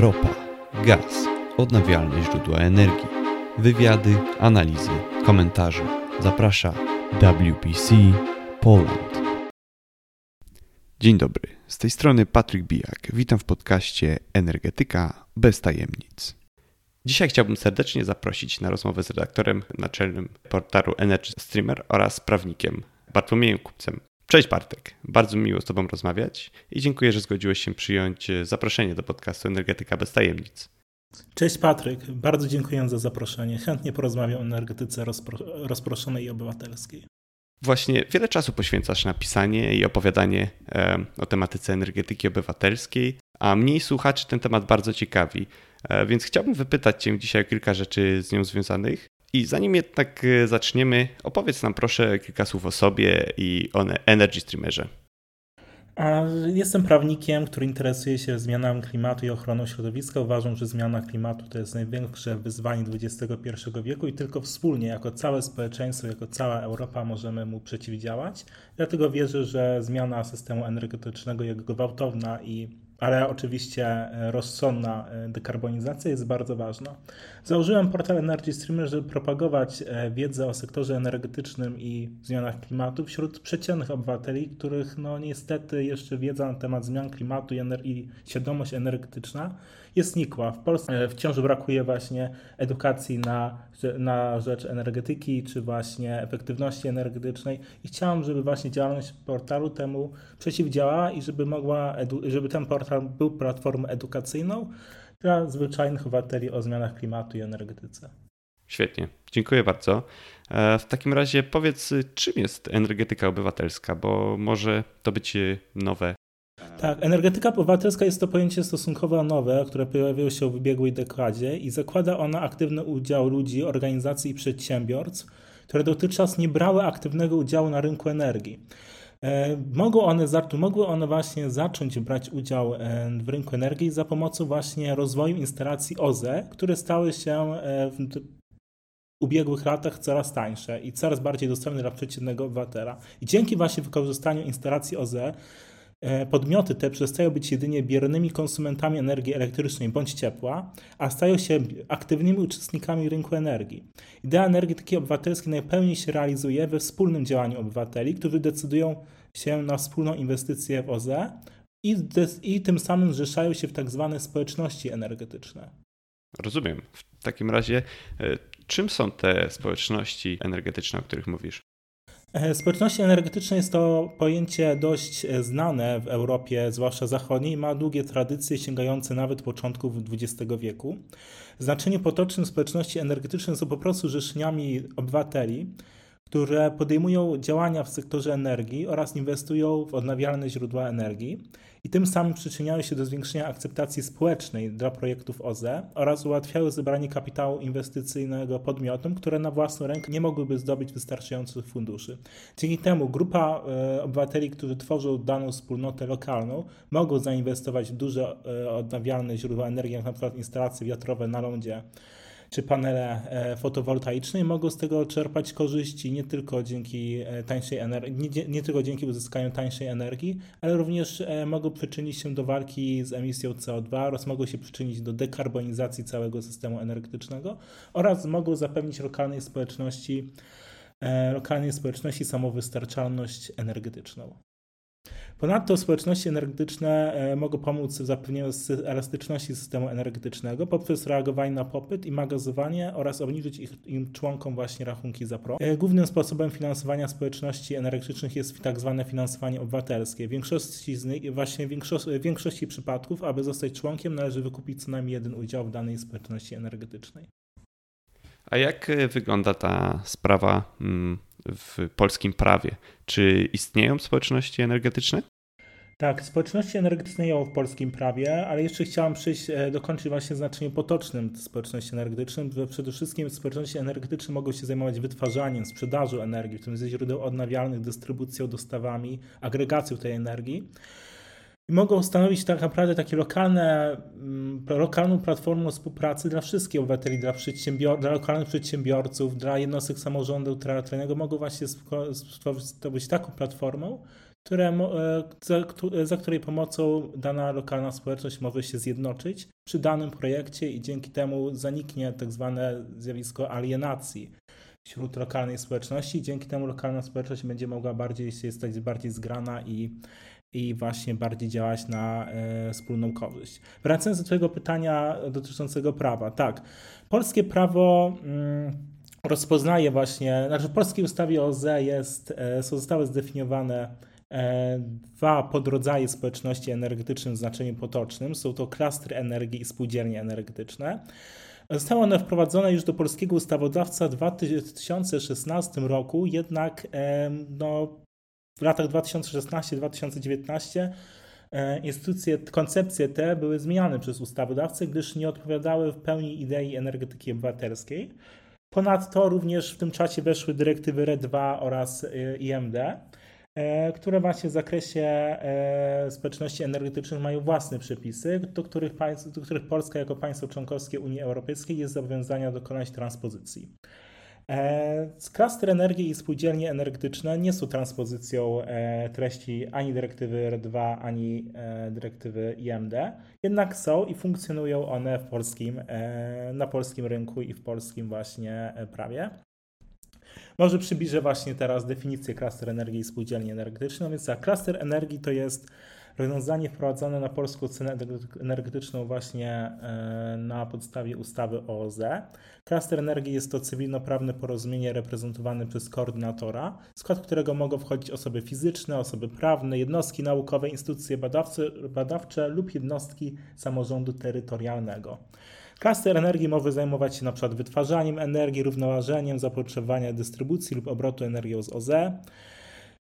ropa, gaz, odnawialne źródła energii, wywiady, analizy, komentarze. Zaprasza WPC Poland. Dzień dobry, z tej strony Patryk Bijak. Witam w podcaście Energetyka bez tajemnic. Dzisiaj chciałbym serdecznie zaprosić na rozmowę z redaktorem naczelnym portalu Energy Streamer oraz prawnikiem Bartłomiejem Kupcem. Cześć Bartek, bardzo miło z Tobą rozmawiać i dziękuję, że zgodziłeś się przyjąć zaproszenie do podcastu Energetyka bez tajemnic. Cześć Patryk, bardzo dziękuję za zaproszenie. Chętnie porozmawiam o energetyce rozpro rozproszonej i obywatelskiej. Właśnie wiele czasu poświęcasz na pisanie i opowiadanie e, o tematyce energetyki obywatelskiej, a mniej słuchaczy ten temat bardzo ciekawi. E, więc chciałbym wypytać Cię dzisiaj o kilka rzeczy z nią związanych. I zanim jednak e, zaczniemy, opowiedz nam proszę kilka słów o sobie i o Energy Streamerze. Jestem prawnikiem, który interesuje się zmianami klimatu i ochroną środowiska. Uważam, że zmiana klimatu to jest największe wyzwanie XXI wieku i tylko wspólnie, jako całe społeczeństwo, jako cała Europa możemy mu przeciwdziałać. Dlatego wierzę, że zmiana systemu energetycznego, jego gwałtowna i ale oczywiście e, rozsądna e, dekarbonizacja jest bardzo ważna. Założyłem portal Energy Streamer, żeby propagować e, wiedzę o sektorze energetycznym i zmianach klimatu wśród przeciętnych obywateli, których no niestety jeszcze wiedza na temat zmian klimatu i, i świadomość energetyczna jest nikła. W Polsce wciąż brakuje właśnie edukacji na, na rzecz energetyki czy właśnie efektywności energetycznej i chciałem, żeby właśnie działalność portalu temu przeciwdziałała i żeby mogła, żeby ten portal był platformą edukacyjną dla zwyczajnych obywateli o zmianach klimatu i energetyce. Świetnie, dziękuję bardzo. E, w takim razie powiedz, czym jest energetyka obywatelska, bo może to być nowe tak, energetyka obywatelska jest to pojęcie stosunkowo nowe, które pojawiło się w ubiegłej dekadzie i zakłada ona aktywny udział ludzi, organizacji i przedsiębiorstw, które dotychczas nie brały aktywnego udziału na rynku energii. E, mogą one, mogły one właśnie zacząć brać udział e, w rynku energii za pomocą właśnie rozwoju instalacji OZE, które stały się e, w ubiegłych latach coraz tańsze i coraz bardziej dostępne dla przeciętnego obywatela. I dzięki właśnie wykorzystaniu instalacji OZE podmioty te przestają być jedynie biernymi konsumentami energii elektrycznej bądź ciepła, a stają się aktywnymi uczestnikami rynku energii. Idea energetyki obywatelskiej najpełniej się realizuje we wspólnym działaniu obywateli, którzy decydują się na wspólną inwestycję w OZE i, i tym samym zrzeszają się w tak zwane społeczności energetyczne. Rozumiem. W takim razie, e, czym są te społeczności energetyczne, o których mówisz? E, społeczności energetyczne jest to pojęcie dość e, znane w Europie, zwłaszcza zachodniej, ma długie tradycje sięgające nawet początków XX wieku. W znaczeniu potocznym społeczności energetyczne są po prostu rzeszeniami obywateli, które podejmują działania w sektorze energii oraz inwestują w odnawialne źródła energii i tym samym przyczyniają się do zwiększenia akceptacji społecznej dla projektów OZE oraz ułatwiają zebranie kapitału inwestycyjnego podmiotom, które na własną rękę nie mogłyby zdobyć wystarczających funduszy. Dzięki temu grupa e, obywateli, którzy tworzą daną wspólnotę lokalną, mogą zainwestować w duże e, odnawialne źródła energii, jak na przykład instalacje wiatrowe na lądzie czy panele e, fotowoltaiczne i mogą z tego czerpać korzyści nie tylko dzięki e, tańszej energii, nie, nie, tylko dzięki uzyskaniu tańszej energii, ale również e, mogą przyczynić się do walki z emisją CO2 oraz mogą się przyczynić do dekarbonizacji całego systemu energetycznego oraz mogą zapewnić lokalnej społeczności lokalnej społeczności samowystarczalność energetyczną. Ponadto społeczności energetyczne e, mogą pomóc w zapewnieniu elastyczności systemu energetycznego poprzez reagowanie na popyt i magazynowanie oraz obniżyć ich, im członkom właśnie rachunki za prąd. E, głównym sposobem finansowania społeczności energetycznych jest tak zwane finansowanie obywatelskie. W większości z nich, właśnie większości, w większości przypadków, aby zostać członkiem, należy wykupić co najmniej jeden udział w danej społeczności energetycznej. A jak e, wygląda ta sprawa mm, w polskim prawie? Czy istnieją społeczności energetyczne? Tak, społeczności energetyczne są w polskim prawie, ale jeszcze chciałam przyjść, e, dokończyć właśnie znaczeniu potocznym społeczności energetycznym, że przede wszystkim społeczności energetyczne mogą się zajmować wytwarzaniem, sprzedażą energii, w tym ze źródeł odnawialnych, dystrybucją, dostawami, agregacją tej energii. I mogą stanowić tak naprawdę takie lokalne, mm, lokalną platformę współpracy dla wszystkich obywateli, dla, przedsiębior dla lokalnych przedsiębiorców, dla jednostek samorządu terytorialnego. Mogą właśnie stworzyć taką platformą, które, za, za której pomocą dana lokalna społeczność może się zjednoczyć przy danym projekcie i dzięki temu zaniknie tak zwane zjawisko alienacji wśród lokalnej społeczności. Dzięki temu lokalna społeczność będzie mogła bardziej się stać bardziej zgrana i, i właśnie bardziej działać na e, wspólną korzyść. Wracając do Twojego pytania dotyczącego prawa. Tak, polskie prawo. Mm, rozpoznaje właśnie, znaczy w polskiej ustawie OZE jest, e, zostały zdefiniowane e, dwa podrodzaje społeczności energetycznych w znaczeniu potocznym. Są to klastry energii i spółdzielnie energetyczne. Zostały one wprowadzone już do polskiego ustawodawca w 2016 roku, jednak no, w latach 2016-2019 e, instytucje, koncepcje te były zmieniane przez ustawodawcę, gdyż nie odpowiadały w pełni idei energetyki obywatelskiej. Ponadto również w tym czasie weszły dyrektywy RED 2 oraz IMD, e, które właśnie w zakresie e, społeczności energetycznych mają własne przepisy, do których, państw, do których Polska jako państwo członkowskie Unii Europejskiej jest zobowiązana dokonać transpozycji. E, klaster energii i spółdzielnie energetyczne nie są transpozycją e, treści ani dyrektywy R2, ani e, dyrektywy IMD, jednak są i funkcjonują one w polskim, na polskim rynku i w polskim właśnie prawie. Może przybliżę właśnie teraz definicję klaster energii i spółdzielni energetycznej. No więc tak, klaster energii to jest rozwiązanie wprowadzone na polską cenę energetyczną właśnie e, na podstawie ustawy o OZE. Klaster energii jest to cywilnoprawne porozumienie reprezentowane przez koordynatora, w skład którego mogą wchodzić osoby fizyczne, osoby prawne, jednostki naukowe, instytucje badawcze, badawcze lub jednostki samorządu terytorialnego. Klaster energii może zajmować się np. wytwarzaniem energii, równoważeniem zapotrzebowania dystrybucji lub obrotu energią z OZE.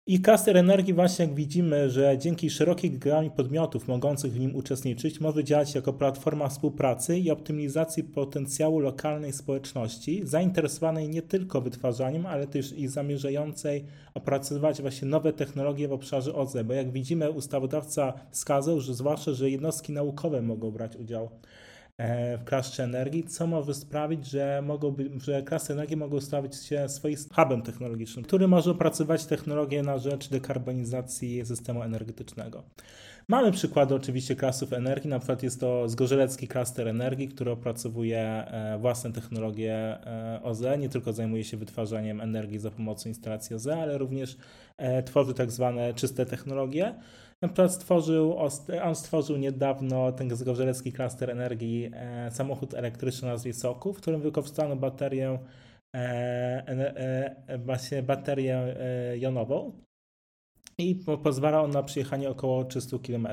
I klaster energii właśnie jak widzimy, że dzięki szerokiej gamie podmiotów mogących w nim uczestniczyć może działać jako platforma współpracy i optymalizacji potencjału lokalnej społeczności, zainteresowanej nie tylko wytwarzaniem, ale też i zamierzającej opracowywać właśnie nowe technologie w obszarze OZE, bo jak widzimy ustawodawca wskazał, że zwłaszcza, że jednostki naukowe mogą brać udział w klasie energii, co może sprawić, że, mogą być, że klasy energii mogą stawić się swoim hubem technologicznym, który może opracować technologie na rzecz dekarbonizacji systemu energetycznego. Mamy przykłady oczywiście klasów energii, na przykład jest to Zgorzelecki Klaster Energii, który opracowuje e, własne technologie e, OZE, nie tylko zajmuje się wytwarzaniem energii za pomocą instalacji OZE, ale również tworzy tak zwane czyste technologie. Na przykład stworzył, on stworzył niedawno ten zgorzelecki klaster energii e, samochód elektryczny o nazwie Soku, w którym wykorzystano baterię e, e, właśnie baterię e, jonową i pozwala on na przejechanie około 300 km.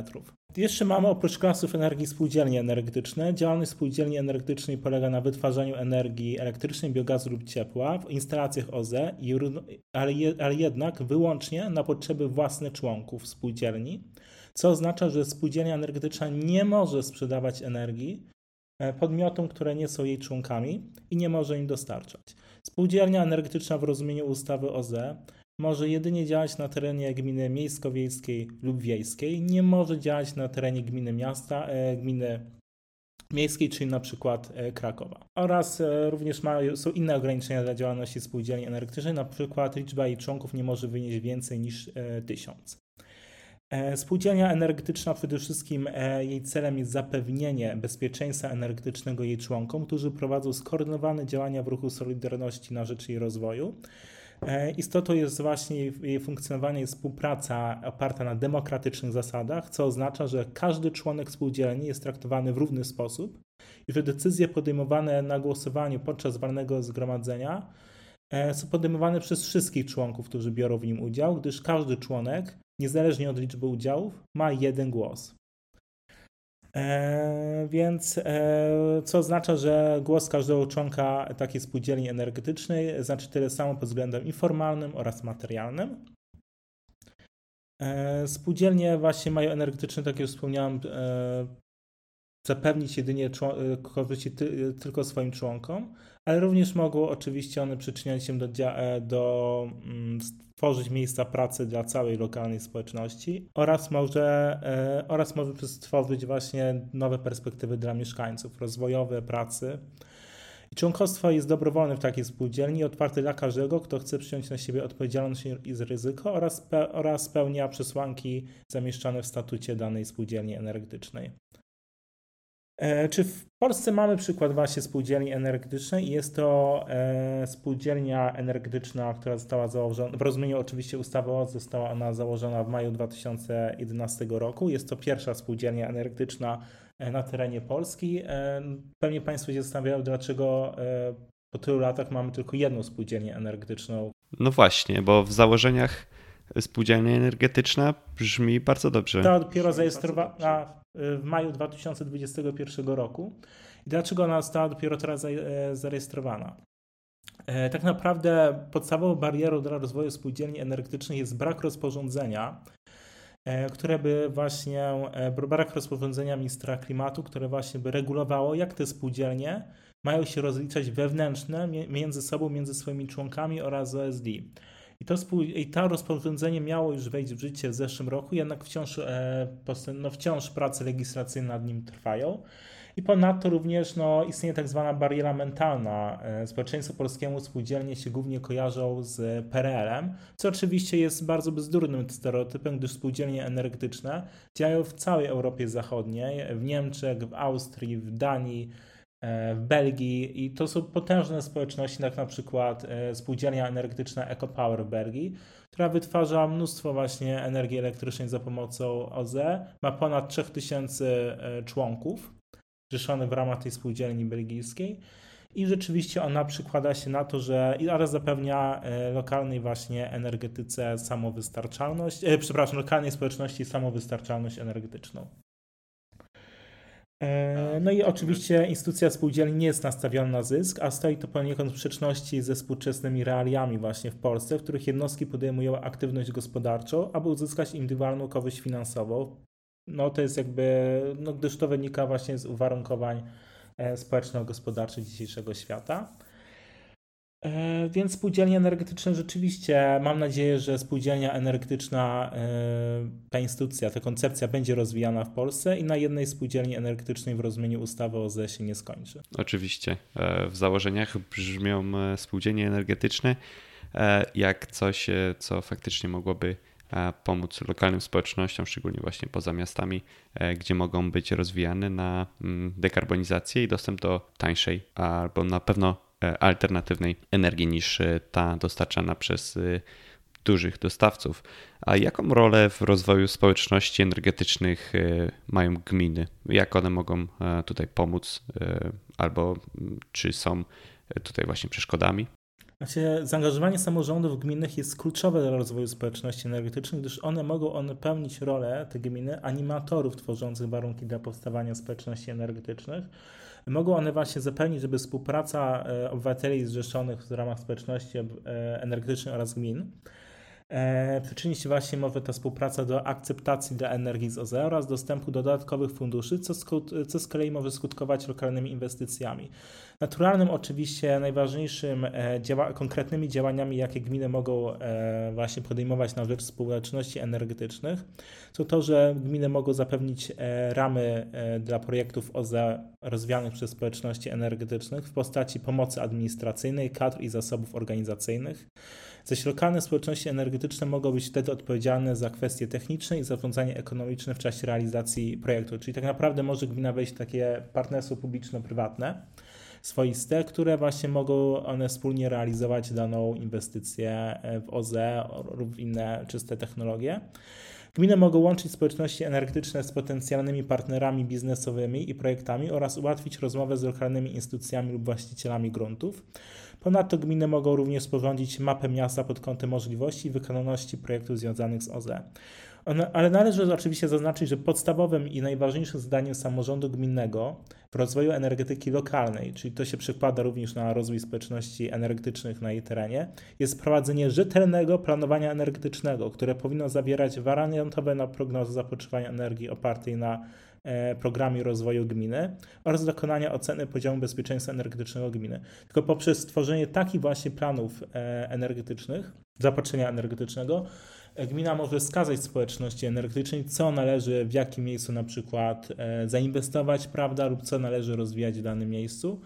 Jeszcze mamy oprócz klasów energii spółdzielnie energetyczne. Działalność spółdzielni energetycznej polega na wytwarzaniu energii elektrycznej, biogazu lub ciepła w instalacjach OZE, ale, ale jednak wyłącznie na potrzeby własne członków spółdzielni, co oznacza, że spółdzielnia energetyczna nie może sprzedawać energii e, podmiotom, które nie są jej członkami i nie może im dostarczać. Spółdzielnia energetyczna w rozumieniu ustawy OZE może jedynie działać na terenie gminy miejsko-wiejskiej lub wiejskiej, nie może działać na terenie gminy miasta, e, gminy miejskiej, czyli na przykład e, Krakowa. Oraz e, również ma, są inne ograniczenia dla działalności spółdzielni energetycznej, na przykład liczba jej członków nie może wynieść więcej niż tysiąc. Spółdzielnia energetyczna przede wszystkim jej celem jest zapewnienie bezpieczeństwa energetycznego jej członkom, którzy prowadzą skoordynowane działania w ruchu Solidarności na rzecz jej rozwoju. E, istotą jest właśnie jej funkcjonowanie i współpraca oparta na demokratycznych zasadach, co oznacza, że każdy członek spółdzielni jest traktowany w równy sposób i że decyzje podejmowane na głosowaniu podczas walnego zgromadzenia e, są podejmowane przez wszystkich członków, którzy biorą w nim udział, gdyż każdy członek, niezależnie od liczby udziałów, ma jeden głos. E, więc e, co oznacza, że głos każdego członka takiej spółdzielni energetycznej znaczy tyle samo pod względem informalnym oraz materialnym. E, spółdzielnie właśnie mają energetyczne, tak jak już wspomniałem, zapewnić jedynie korzyści tylko swoim członkom, ale również mogą oczywiście one przyczyniać się do, do mm, tworzyć miejsca pracy dla całej lokalnej społeczności oraz może, e, oraz może stworzyć właśnie nowe perspektywy dla mieszkańców, rozwojowe pracy. Członkostwo jest dobrowolne w takiej spółdzielni, otwarte dla każdego, kto chce przyjąć na siebie odpowiedzialność i ryzyko oraz, oraz spełnia przesłanki zamieszczone w statucie danej spółdzielni energetycznej. E, czy w Polsce mamy przykład właśnie spółdzielni energetycznej? Jest to e, spółdzielnia energetyczna, która została założona, w rozumieniu oczywiście ustawy o została ona założona w maju 2011 roku. Jest to pierwsza spółdzielnia energetyczna e, na terenie Polski. Pewnie Państwo się zastanawiają, dlaczego po tylu latach mamy tylko jedną spółdzielnię energetyczną. No właśnie, bo w założeniach spółdzielnia energetyczna brzmi bardzo dobrze. To dopiero zarejestrowana w maju 2021 roku. I dlaczego ona została dopiero teraz e, zarejestrowana? E, tak naprawdę podstawową barierą dla rozwoju spółdzielni energetycznych jest brak rozporządzenia, e, które by właśnie, brak rozporządzenia ministra klimatu, które właśnie by regulowało, jak te spółdzielnie mają się rozliczać wewnętrzne między sobą, między swoimi członkami oraz OSD. I to, I to rozporządzenie miało już wejść w życie w zeszłym roku, jednak wciąż, e, no wciąż prace legislacyjne nad nim trwają. I ponadto również no, istnieje tak zwana bariera mentalna. E, społeczeństwo polskiemu spółdzielnie się głównie kojarzą z PRL-em, co oczywiście jest bardzo bezdurnym stereotypem, gdyż spółdzielnie energetyczne działają w całej Europie Zachodniej, w Niemczech, w Austrii, w Danii, w Belgii i to są potężne społeczności, jak na przykład e, spółdzielnia energetyczna EcoPower w Belgii, która wytwarza mnóstwo właśnie energii elektrycznej za pomocą OZE, ma ponad 3000 e, członków rzeszonych w ramach tej spółdzielni belgijskiej i rzeczywiście ona przykłada się na to, że oraz zapewnia lokalnej właśnie energetyce samowystarczalność, e, przepraszam, lokalnej społeczności samowystarczalność energetyczną. E, no i oczywiście instytucja spółdzielni nie jest nastawiona na zysk, a stoi to poniekąd w sprzeczności ze współczesnymi realiami właśnie w Polsce, w których jednostki podejmują aktywność gospodarczą, aby uzyskać indywidualną korzyść finansową. No to jest jakby, no gdyż to wynika właśnie z uwarunkowań e, społeczno-gospodarczych dzisiejszego świata. E, więc spółdzielnie energetyczne rzeczywiście, mam nadzieję, że spółdzielnia energetyczna, e, ta instytucja, ta koncepcja będzie rozwijana w Polsce i na jednej spółdzielni energetycznej w rozumieniu ustawy o ZE się nie skończy. Oczywiście. E, w założeniach brzmią spółdzielnie energetyczne jak coś, co faktycznie mogłoby pomóc lokalnym społecznościom, szczególnie właśnie poza miastami, gdzie mogą być rozwijane na mm, dekarbonizację i dostęp do tańszej albo na pewno alternatywnej energii niż e, ta dostarczana przez e, dużych dostawców. A jaką rolę w rozwoju społeczności energetycznych mają gminy? Jak one mogą tutaj pomóc, albo czy są tutaj właśnie przeszkodami? Znaczy, zaangażowanie samorządów gminnych jest kluczowe dla rozwoju społeczności energetycznych, gdyż one mogą one pełnić rolę, te gminy, animatorów tworzących warunki dla powstawania społeczności energetycznych Mogą one właśnie zapewnić, żeby współpraca e, obywateli zrzeszonych w ramach społeczności e, energetycznej oraz gmin e, przyczyni się właśnie może ta współpraca do akceptacji dla energii z OZE oraz dostępu do dodatkowych funduszy, co, co z kolei może skutkować lokalnymi inwestycjami. Naturalnym oczywiście najważniejszym e, działa, konkretnymi działaniami, jakie gminy mogą e, właśnie podejmować na rzecz społeczności energetycznych, to to, że gminy mogą zapewnić e, ramy dla projektów OZE rozwianych przez społeczności energetycznych w postaci pomocy administracyjnej, kadr i zasobów organizacyjnych. Zaś lokalne społeczności energetyczne mogą być wtedy odpowiedzialne za kwestie techniczne i zarządzanie ekonomiczne w czasie realizacji projektu. Czyli tak naprawdę może gmina wejść w takie partnerstwo publiczno-prywatne swoiste, które właśnie mogą one wspólnie realizować daną inwestycję w OZE lub inne czyste technologie. Gminy mogą łączyć społeczności energetyczne z potencjalnymi partnerami biznesowymi i projektami oraz ułatwić rozmowę z lokalnymi instytucjami lub właścicielami gruntów. Ponadto gminy mogą również sporządzić mapę miasta pod kątem możliwości i wykonalności projektów związanych z OZE. Ale należy oczywiście zaznaczyć, że podstawowym i najważniejszym zadaniem samorządu gminnego w rozwoju energetyki lokalnej, czyli to się przekłada również na rozwój społeczności energetycznych na jej terenie, jest prowadzenie rzetelnego planowania energetycznego, które powinno zawierać wariantowe na prognozę zapotrzebowania energii opartej na programie rozwoju gminy oraz dokonania oceny poziomu bezpieczeństwa energetycznego gminy. Tylko poprzez stworzenie takich właśnie planów e, energetycznych, zaopatrzenia energetycznego, gmina może wskazać społeczności energetycznej, co należy w jakim miejscu na przykład e, zainwestować, prawda, lub co należy rozwijać w danym miejscu.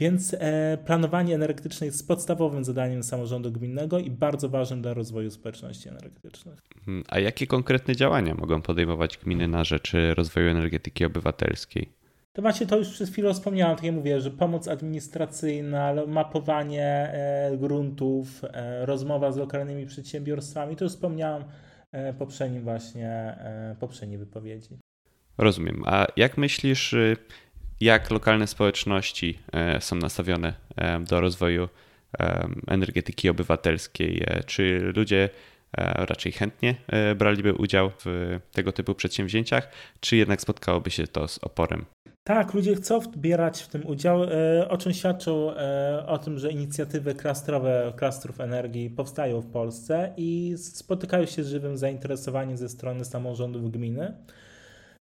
Więc e, planowanie energetyczne jest podstawowym zadaniem samorządu gminnego i bardzo ważnym dla rozwoju społeczności energetycznych. Mhm. A jakie konkretne działania mogą podejmować gminy na rzecz rozwoju energetyki obywatelskiej? To właśnie to już przez chwilę wspomniałem, tak jak mówię, że pomoc administracyjna, mapowanie e, gruntów, e, rozmowa z lokalnymi przedsiębiorstwami, to już wspomniałem e, poprzednim właśnie, poprzedniej wypowiedzi. Rozumiem. A jak myślisz, y, jak lokalne społeczności są nastawione do rozwoju energetyki obywatelskiej? Czy ludzie raczej chętnie braliby udział w tego typu przedsięwzięciach, czy jednak spotkałoby się to z oporem? Tak, ludzie chcą bierać w tym udział, e, o czym świadczą e, o tym, że inicjatywy klastrowe, klastrów energii powstają w Polsce i spotykają się z żywym zainteresowaniem ze strony samorządów gminy.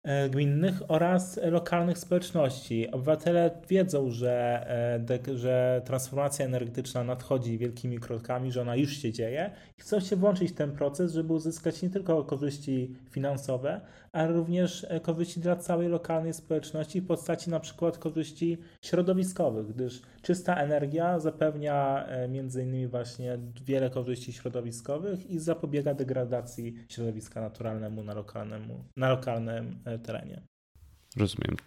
E, gminnych oraz lokalnych społeczności. Obywatele wiedzą, że, e, że transformacja energetyczna nadchodzi wielkimi krokami, że ona już się dzieje i chcą się włączyć w ten proces, żeby uzyskać nie tylko korzyści finansowe, ale również e, korzyści dla całej lokalnej społeczności w postaci na przykład korzyści środowiskowych, gdyż czysta energia zapewnia między innymi właśnie wiele korzyści środowiskowych i zapobiega degradacji środowiska naturalnemu na, lokalnemu, na lokalnym terenie. Rozumiem.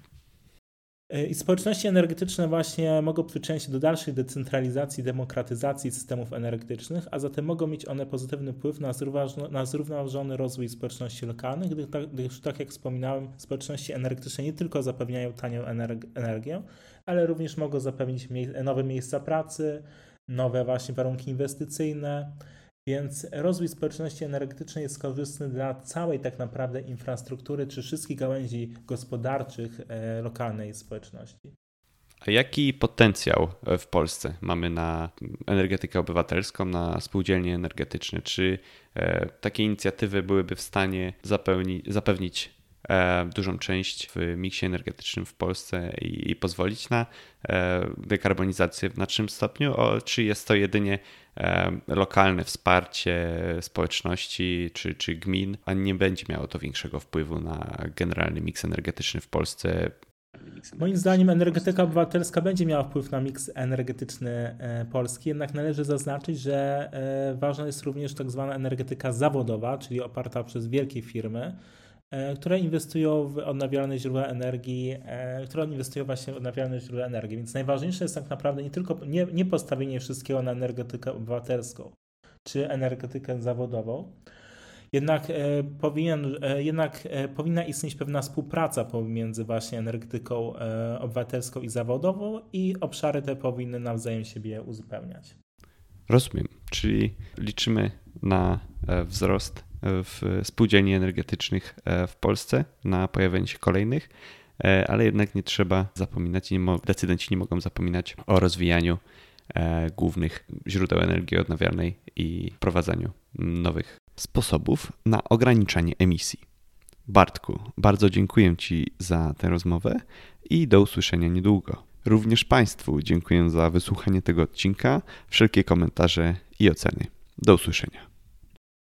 I społeczności energetyczne właśnie mogą przyczynić się do dalszej decentralizacji, demokratyzacji systemów energetycznych, a zatem mogą mieć one pozytywny wpływ na, na zrównoważony rozwój społeczności lokalnych, gdyż tak, gdyż tak jak wspominałem, społeczności energetyczne nie tylko zapewniają tanią energię, ale również mogą zapewnić nowe miejsca pracy, nowe właśnie warunki inwestycyjne, więc rozwój społeczności energetycznej jest korzystny dla całej tak naprawdę infrastruktury czy wszystkich gałęzi gospodarczych e, lokalnej społeczności. A jaki potencjał w Polsce mamy na energetykę obywatelską, na spółdzielnie energetyczne? Czy e, takie inicjatywy byłyby w stanie zapewnić e, dużą część w miksie energetycznym w Polsce i, i pozwolić na dekarbonizację w znacznym stopniu? O, czy jest to jedynie lokalne wsparcie społeczności czy, czy gmin, a nie będzie miało to większego wpływu na generalny miks energetyczny w Polsce. Moim zdaniem energetyka obywatelska będzie miała wpływ na miks energetyczny e, Polski, jednak należy zaznaczyć, że e, ważna jest również tak zwana energetyka zawodowa, czyli oparta przez wielkie firmy, E, które inwestują w odnawialne źródła energii, e, które inwestują właśnie w odnawialne źródła energii. Więc najważniejsze jest tak naprawdę nie tylko nie, nie postawienie wszystkiego na energetykę obywatelską czy energetykę zawodową, jednak, e, powinien, jednak powinna istnieć pewna współpraca pomiędzy właśnie energetyką obywatelską i zawodową i obszary te powinny nawzajem siebie uzupełniać. Rozumiem, czyli liczymy na wzrost w spółdzielni energetycznych e, w Polsce na pojawienie się kolejnych, e, ale jednak nie trzeba zapominać, nie decydenci nie mogą zapominać o rozwijaniu e, głównych źródeł energii odnawialnej i wprowadzaniu nowych sposobów na ograniczanie emisji. Bartku, bardzo dziękuję Ci za tę rozmowę i do usłyszenia niedługo. Również Państwu dziękuję za wysłuchanie tego odcinka, wszelkie komentarze i oceny. Do usłyszenia.